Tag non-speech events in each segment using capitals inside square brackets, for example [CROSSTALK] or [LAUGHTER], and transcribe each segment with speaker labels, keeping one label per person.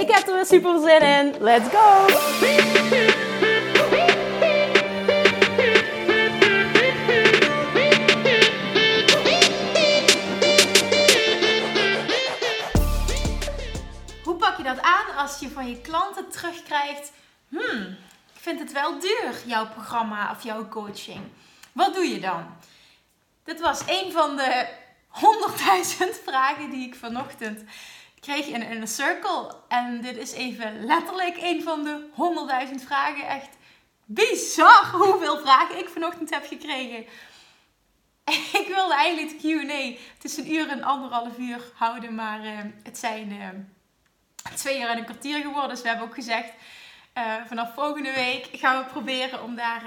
Speaker 1: Ik heb er weer super zin in. Let's go! Hoe pak je dat aan als je van je klanten terugkrijgt? Hmm, ik vind het wel duur, jouw programma of jouw coaching. Wat doe je dan? Dit was een van de 100.000 [LAUGHS] vragen die ik vanochtend kreeg een circle. En dit is even letterlijk een van de 100.000 vragen. Echt bizar hoeveel vragen ik vanochtend heb gekregen. [LAUGHS] Ik wilde eigenlijk het Q&A tussen een uur en anderhalf uur houden. Maar uh, het zijn uh, twee uur en een kwartier geworden. Dus we hebben ook gezegd, uh, vanaf volgende week gaan we proberen om daar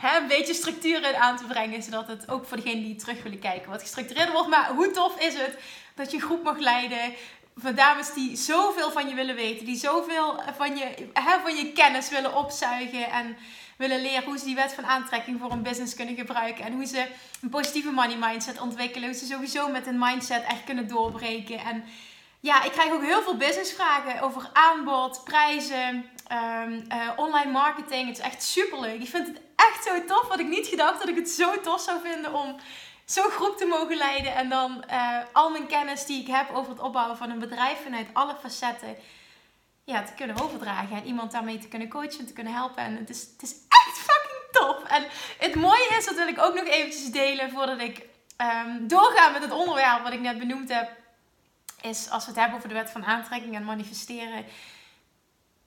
Speaker 1: een beetje structuur in aan te brengen. Zodat het ook voor degenen die terug willen kijken wat gestructureerder wordt. Maar hoe tof is het dat je groep mag leiden van dames die zoveel van je willen weten, die zoveel van je, hè, van je kennis willen opzuigen en willen leren hoe ze die wet van aantrekking voor een business kunnen gebruiken en hoe ze een positieve money mindset ontwikkelen, hoe ze sowieso met een mindset echt kunnen doorbreken. En ja, ik krijg ook heel veel businessvragen over aanbod, prijzen, um, uh, online marketing. Het is echt super leuk. Ik vind het echt zo tof. Had ik niet gedacht dat ik het zo tof zou vinden om zo'n groep te mogen leiden. En dan uh, al mijn kennis die ik heb over het opbouwen van een bedrijf vanuit alle facetten ja, te kunnen overdragen. En iemand daarmee te kunnen coachen, te kunnen helpen. En het is, het is echt fucking top. En het mooie is, dat wil ik ook nog eventjes delen voordat ik um, doorga met het onderwerp wat ik net benoemd heb. Is als we het hebben over de wet van aantrekking en manifesteren.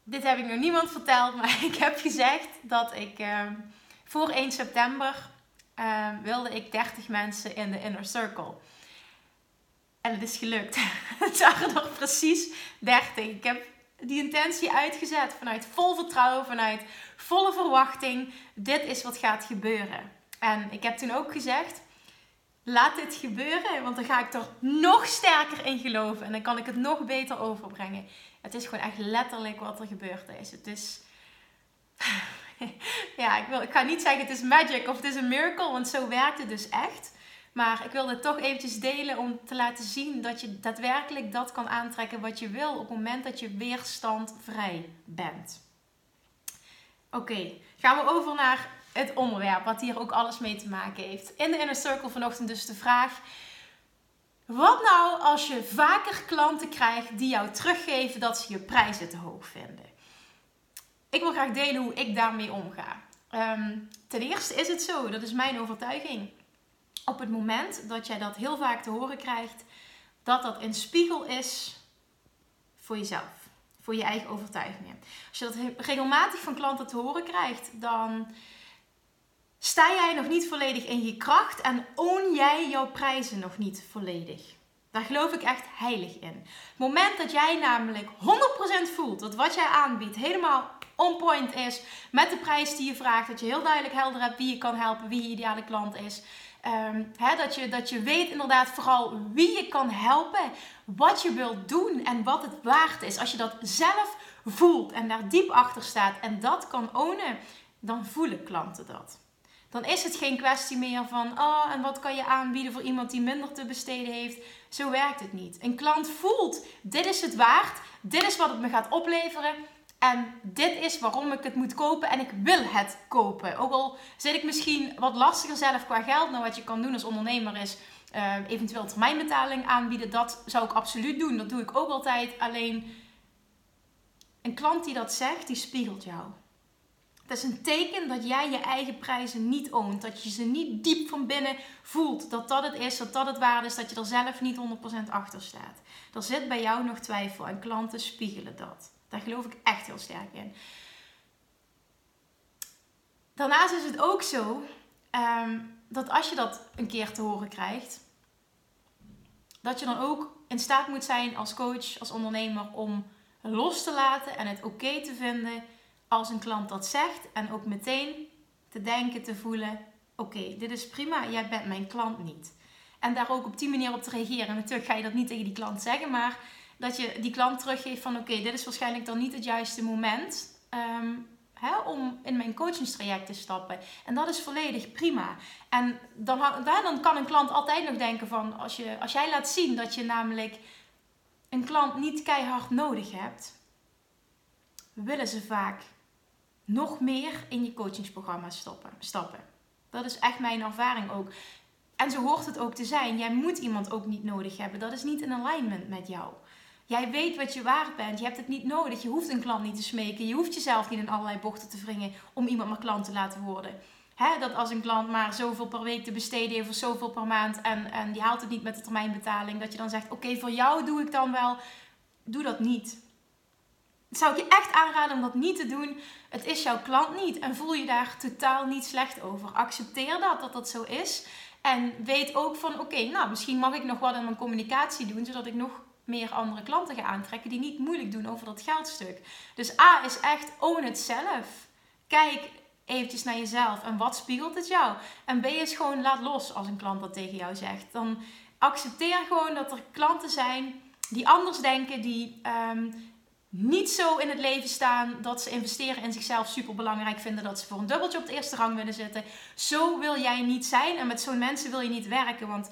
Speaker 1: Dit heb ik nog niemand verteld, [LAUGHS] maar ik heb gezegd dat ik um, voor 1 september uh, wilde ik 30 mensen in de inner circle. En het is gelukt. [LAUGHS] Het waren er precies 30. Ik heb die intentie uitgezet vanuit vol vertrouwen, vanuit volle verwachting. Dit is wat gaat gebeuren. En ik heb toen ook gezegd: laat dit gebeuren, want dan ga ik er nog sterker in geloven en dan kan ik het nog beter overbrengen. Het is gewoon echt letterlijk wat er gebeurd is. Het is [LAUGHS] [LAUGHS] ja, ik, wil, ik ga niet zeggen het is magic of het is een miracle, want zo werkt het dus echt. Maar ik wilde het toch eventjes delen om te laten zien dat je daadwerkelijk dat kan aantrekken wat je wil op het moment dat je weerstandvrij bent. Oké, gaan we over naar het onderwerp, wat hier ook alles mee te maken heeft. In de Inner Circle vanochtend dus de vraag... Wat nou als je vaker klanten krijgt die jou teruggeven dat ze je prijzen te hoog vinden? Ik wil graag delen hoe ik daarmee omga. Um, ten eerste is het zo, dat is mijn overtuiging. Op het moment dat jij dat heel vaak te horen krijgt, dat dat een spiegel is voor jezelf, voor je eigen overtuigingen. Als je dat regelmatig van klanten te horen krijgt, dan sta jij nog niet volledig in je kracht en own jij jouw prijzen nog niet volledig. Daar geloof ik echt heilig in. Het moment dat jij namelijk 100% voelt dat wat jij aanbiedt helemaal on point is met de prijs die je vraagt. Dat je heel duidelijk helder hebt wie je kan helpen, wie je ideale klant is. Um, dat, je, dat je weet inderdaad vooral wie je kan helpen, wat je wilt doen en wat het waard is. Als je dat zelf voelt en daar diep achter staat en dat kan ownen, dan voelen klanten dat. Dan is het geen kwestie meer van, oh, en wat kan je aanbieden voor iemand die minder te besteden heeft. Zo werkt het niet. Een klant voelt, dit is het waard, dit is wat het me gaat opleveren. En dit is waarom ik het moet kopen en ik wil het kopen. Ook al zit ik misschien wat lastiger zelf qua geld. Nou, wat je kan doen als ondernemer is uh, eventueel termijnbetaling aanbieden. Dat zou ik absoluut doen. Dat doe ik ook altijd. Alleen een klant die dat zegt, die spiegelt jou. Het is een teken dat jij je eigen prijzen niet oont. Dat je ze niet diep van binnen voelt. Dat dat het is, dat dat het waard is. Dat je er zelf niet 100% achter staat. Er zit bij jou nog twijfel en klanten spiegelen dat. Daar geloof ik echt heel sterk in. Daarnaast is het ook zo um, dat als je dat een keer te horen krijgt, dat je dan ook in staat moet zijn als coach, als ondernemer om los te laten en het oké te vinden als een klant dat zegt. En ook meteen te denken, te voelen: oké, dit is prima, jij bent mijn klant niet. En daar ook op die manier op te reageren. Natuurlijk ga je dat niet tegen die klant zeggen, maar dat je die klant teruggeeft van oké, dit is waarschijnlijk dan niet het juiste moment. Ehm, hè, om in mijn coachingstraject te stappen. En dat is volledig prima. En dan, dan kan een klant altijd nog denken van als, je, als jij laat zien dat je namelijk een klant niet keihard nodig hebt, willen ze vaak nog meer in je coachingsprogramma stappen. stappen. Dat is echt mijn ervaring ook. En zo hoort het ook te zijn. Jij moet iemand ook niet nodig hebben. Dat is niet in alignment met jou. Jij weet wat je waard bent. Je hebt het niet nodig. Je hoeft een klant niet te smeken. Je hoeft jezelf niet in allerlei bochten te wringen om iemand maar klant te laten worden. Dat als een klant maar zoveel per week te besteden heeft of zoveel per maand en, en die haalt het niet met de termijnbetaling, dat je dan zegt: Oké, voor jou doe ik dan wel. Doe dat niet. Zou ik je echt aanraden om dat niet te doen. Het is jouw klant niet en voel je daar totaal niet slecht over. Accepteer dat, dat dat zo is. En weet ook van: Oké, nou misschien mag ik nog wat in mijn communicatie doen, zodat ik nog meer andere klanten ga aantrekken die niet moeilijk doen over dat geldstuk. Dus A is echt own het zelf. Kijk eventjes naar jezelf en wat spiegelt het jou? En B is gewoon laat los als een klant dat tegen jou zegt. Dan accepteer gewoon dat er klanten zijn die anders denken, die ehm, niet zo in het leven staan dat ze investeren in zichzelf super belangrijk vinden, dat ze voor een dubbeltje op de eerste rang willen zitten. Zo wil jij niet zijn en met zo'n mensen wil je niet werken, want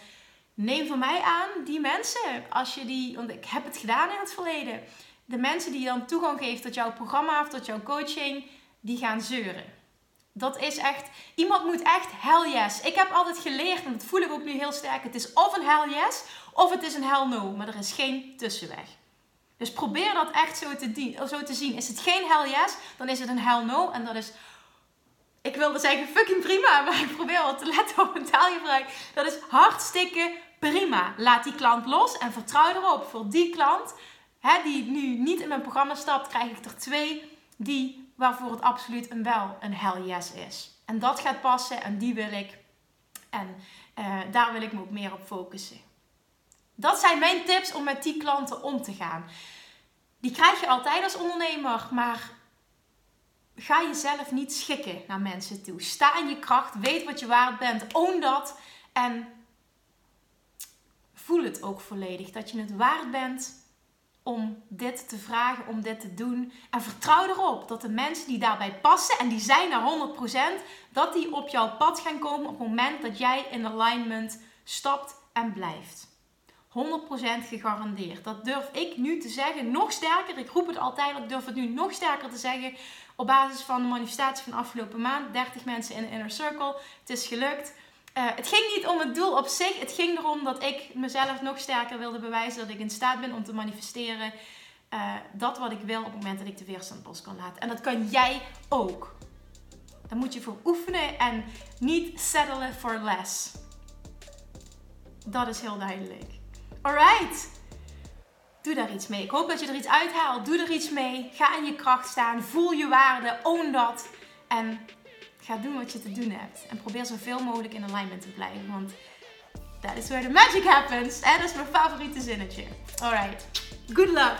Speaker 1: neem van mij aan, die mensen, als je die, want ik heb het gedaan in het verleden, de mensen die je dan toegang geeft tot jouw programma of tot jouw coaching, die gaan zeuren. Dat is echt, iemand moet echt hell yes. Ik heb altijd geleerd, en dat voel ik ook nu heel sterk, het is of een hell yes, of het is een hell no, maar er is geen tussenweg. Dus probeer dat echt zo te, zo te zien. Is het geen hell yes, dan is het een hell no. En dat is ik wilde zeggen fucking prima, [LAUGHS] maar ik probeer wel te letten op mijn taalgebruik. Dat is hartstikke prima. Laat die klant los en vertrouw erop. Voor die klant hè, die nu niet in mijn programma stapt, krijg ik er twee die, waarvoor het absoluut een wel een hell yes is. En dat gaat passen en die wil ik. En uh, daar wil ik me ook meer op focussen. Dat zijn mijn tips om met die klanten om te gaan. Die krijg je altijd als ondernemer, maar ga jezelf niet schikken naar mensen toe. Sta in je kracht, weet wat je waard bent, own dat en voel het ook volledig. Dat je het waard bent om dit te vragen, om dit te doen. En vertrouw erop dat de mensen die daarbij passen, en die zijn er 100%, dat die op jouw pad gaan komen op het moment dat jij in alignment stapt en blijft. 100% gegarandeerd. Dat durf ik nu te zeggen. Nog sterker. Ik roep het altijd. Ik durf het nu nog sterker te zeggen. Op basis van de manifestatie van afgelopen maand. 30 mensen in de inner circle. Het is gelukt. Uh, het ging niet om het doel op zich. Het ging erom dat ik mezelf nog sterker wilde bewijzen. Dat ik in staat ben om te manifesteren. Uh, dat wat ik wil op het moment dat ik de weerstand los kan laten. En dat kan jij ook. Daar moet je voor oefenen en niet settelen for less. Dat is heel duidelijk. Alright. Doe daar iets mee. Ik hoop dat je er iets uithaalt. Doe er iets mee. Ga in je kracht staan. Voel je waarde. Own dat. En ga doen wat je te doen hebt. En probeer zoveel mogelijk in alignment te blijven. Want that is where the magic happens. En dat is mijn favoriete zinnetje. Alright. Good luck.